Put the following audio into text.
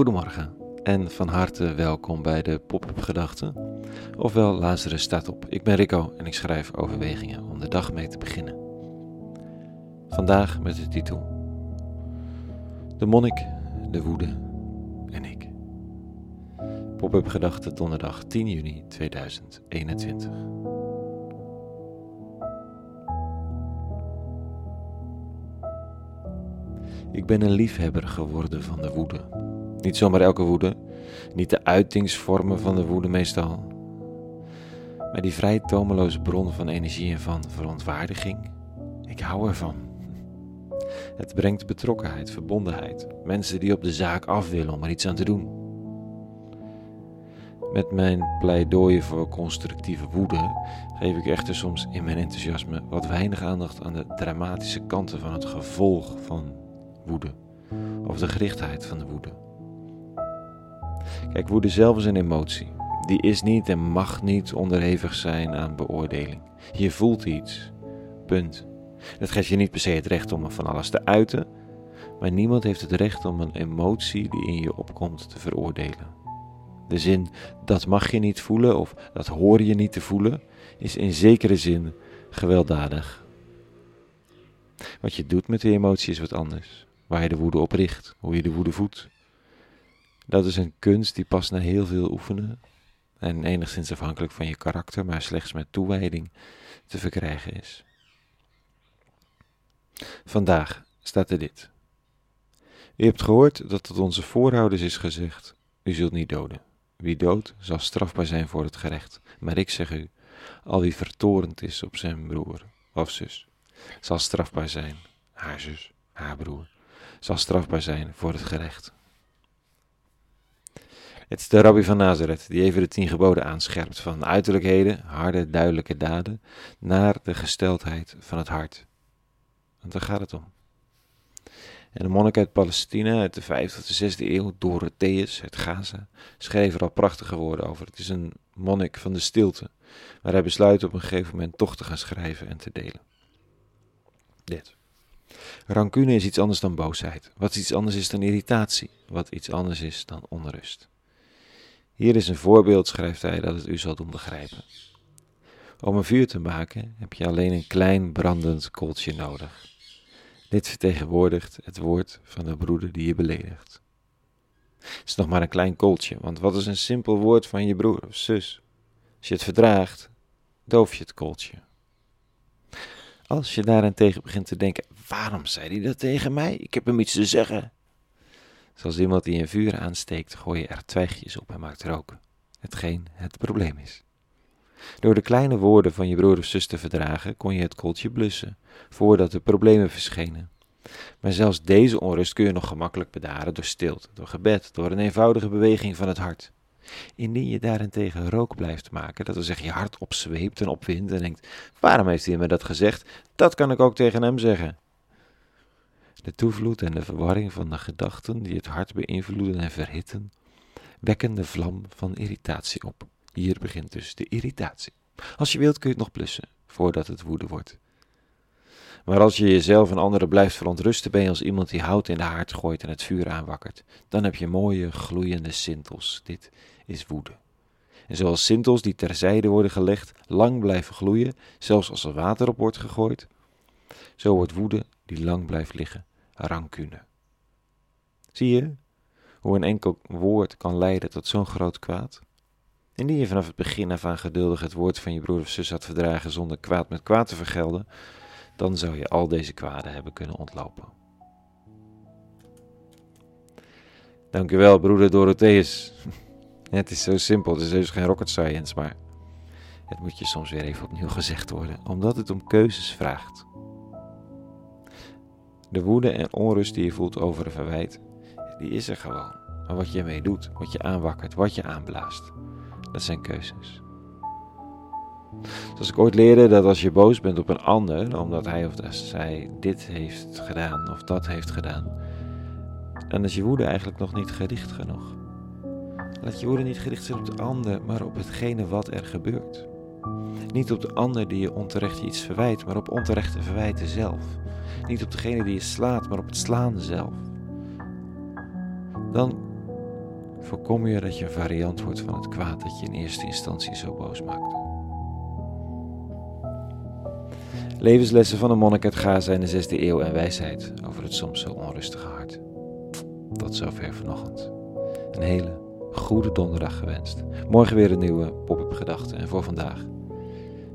Goedemorgen en van harte welkom bij de Pop-up Gedachten. Ofwel Lazarus staat op. Ik ben Rico en ik schrijf overwegingen om de dag mee te beginnen. Vandaag met de titel De monnik, de woede en ik. Pop-up Gedachten donderdag 10 juni 2021. Ik ben een liefhebber geworden van de woede. Niet zomaar elke woede, niet de uitingsvormen van de woede meestal, maar die vrij tomeloze bron van energie en van verontwaardiging. Ik hou ervan. Het brengt betrokkenheid, verbondenheid, mensen die op de zaak af willen om er iets aan te doen. Met mijn pleidooien voor constructieve woede geef ik echter soms in mijn enthousiasme wat weinig aandacht aan de dramatische kanten van het gevolg van woede of de gerichtheid van de woede. Kijk, woede zelf is een emotie. Die is niet en mag niet onderhevig zijn aan beoordeling. Je voelt iets. Punt. Dat geeft je niet per se het recht om van alles te uiten, maar niemand heeft het recht om een emotie die in je opkomt te veroordelen. De zin dat mag je niet voelen of dat hoor je niet te voelen is in zekere zin gewelddadig. Wat je doet met die emotie is wat anders waar je de woede op richt, hoe je de woede voedt. Dat is een kunst die pas na heel veel oefenen en enigszins afhankelijk van je karakter, maar slechts met toewijding te verkrijgen is. Vandaag staat er dit. U hebt gehoord dat tot onze voorouders is gezegd: U zult niet doden. Wie doodt zal strafbaar zijn voor het gerecht. Maar ik zeg u: al wie vertorend is op zijn broer of zus, zal strafbaar zijn, haar zus, haar broer zal strafbaar zijn voor het gerecht. Het is de rabbi van Nazareth die even de tien geboden aanscherpt van uiterlijkheden, harde, duidelijke daden, naar de gesteldheid van het hart. Want daar gaat het om. En de monnik uit Palestina uit de 5e of de 6e eeuw, Dorotheus uit Gaza, schreef er al prachtige woorden over. Het is een monnik van de stilte, maar hij besluit op een gegeven moment toch te gaan schrijven en te delen. Dit. Rancune is iets anders dan boosheid, wat iets anders is dan irritatie, wat iets anders is dan onrust. Hier is een voorbeeld, schrijft hij, dat het u zal doen begrijpen. Om een vuur te maken heb je alleen een klein brandend kooltje nodig. Dit vertegenwoordigt het woord van de broeder die je beledigt. Het is nog maar een klein kooltje, want wat is een simpel woord van je broer of zus? Als je het verdraagt, doof je het kooltje. Als je daarentegen begint te denken, waarom zei hij dat tegen mij? Ik heb hem iets te zeggen. Zoals iemand die een vuur aansteekt, gooi je er twijgjes op en maakt roken. Hetgeen het probleem is. Door de kleine woorden van je broer of zus te verdragen, kon je het kooltje blussen, voordat de problemen verschenen. Maar zelfs deze onrust kun je nog gemakkelijk bedaren door stilte, door gebed, door een eenvoudige beweging van het hart. Indien je daarentegen rook blijft maken, dat wil zeggen je hart opzweept en opwindt en denkt, waarom heeft hij me dat gezegd? Dat kan ik ook tegen hem zeggen. De toevloed en de verwarring van de gedachten die het hart beïnvloeden en verhitten, wekken de vlam van irritatie op. Hier begint dus de irritatie. Als je wilt kun je het nog blussen, voordat het woede wordt. Maar als je jezelf en anderen blijft verontrusten, ben je als iemand die hout in de haard gooit en het vuur aanwakkert. Dan heb je mooie, gloeiende sintels. Dit is woede. En zoals sintels die terzijde worden gelegd, lang blijven gloeien, zelfs als er water op wordt gegooid, zo wordt woede die lang blijft liggen, rancune. Zie je hoe een enkel woord kan leiden tot zo'n groot kwaad? Indien je vanaf het begin af aan geduldig het woord van je broer of zus had verdragen zonder kwaad met kwaad te vergelden, dan zou je al deze kwaden hebben kunnen ontlopen. Dankjewel, broeder Dorotheus. Het is zo simpel, het is dus geen rocket science, maar het moet je soms weer even opnieuw gezegd worden, omdat het om keuzes vraagt. De woede en onrust die je voelt over een verwijt, die is er gewoon. Maar wat je ermee doet, wat je aanwakkert, wat je aanblaast, dat zijn keuzes. Zoals ik ooit leerde dat als je boos bent op een ander, omdat hij of zij dit heeft gedaan of dat heeft gedaan, dan is je woede eigenlijk nog niet gericht genoeg. Laat je woede niet gericht zijn op de ander, maar op hetgene wat er gebeurt. Niet op de ander die je onterecht iets verwijt, maar op onterechte verwijten zelf. Niet op degene die je slaat, maar op het slaan zelf. Dan voorkom je dat je een variant wordt van het kwaad dat je in eerste instantie zo boos maakte. Levenslessen van een monnik uit Gaza in de 6e eeuw en wijsheid over het soms zo onrustige hart. Tot zover vanochtend. Een hele goede donderdag gewenst. Morgen weer een nieuwe pop-up gedachte en voor vandaag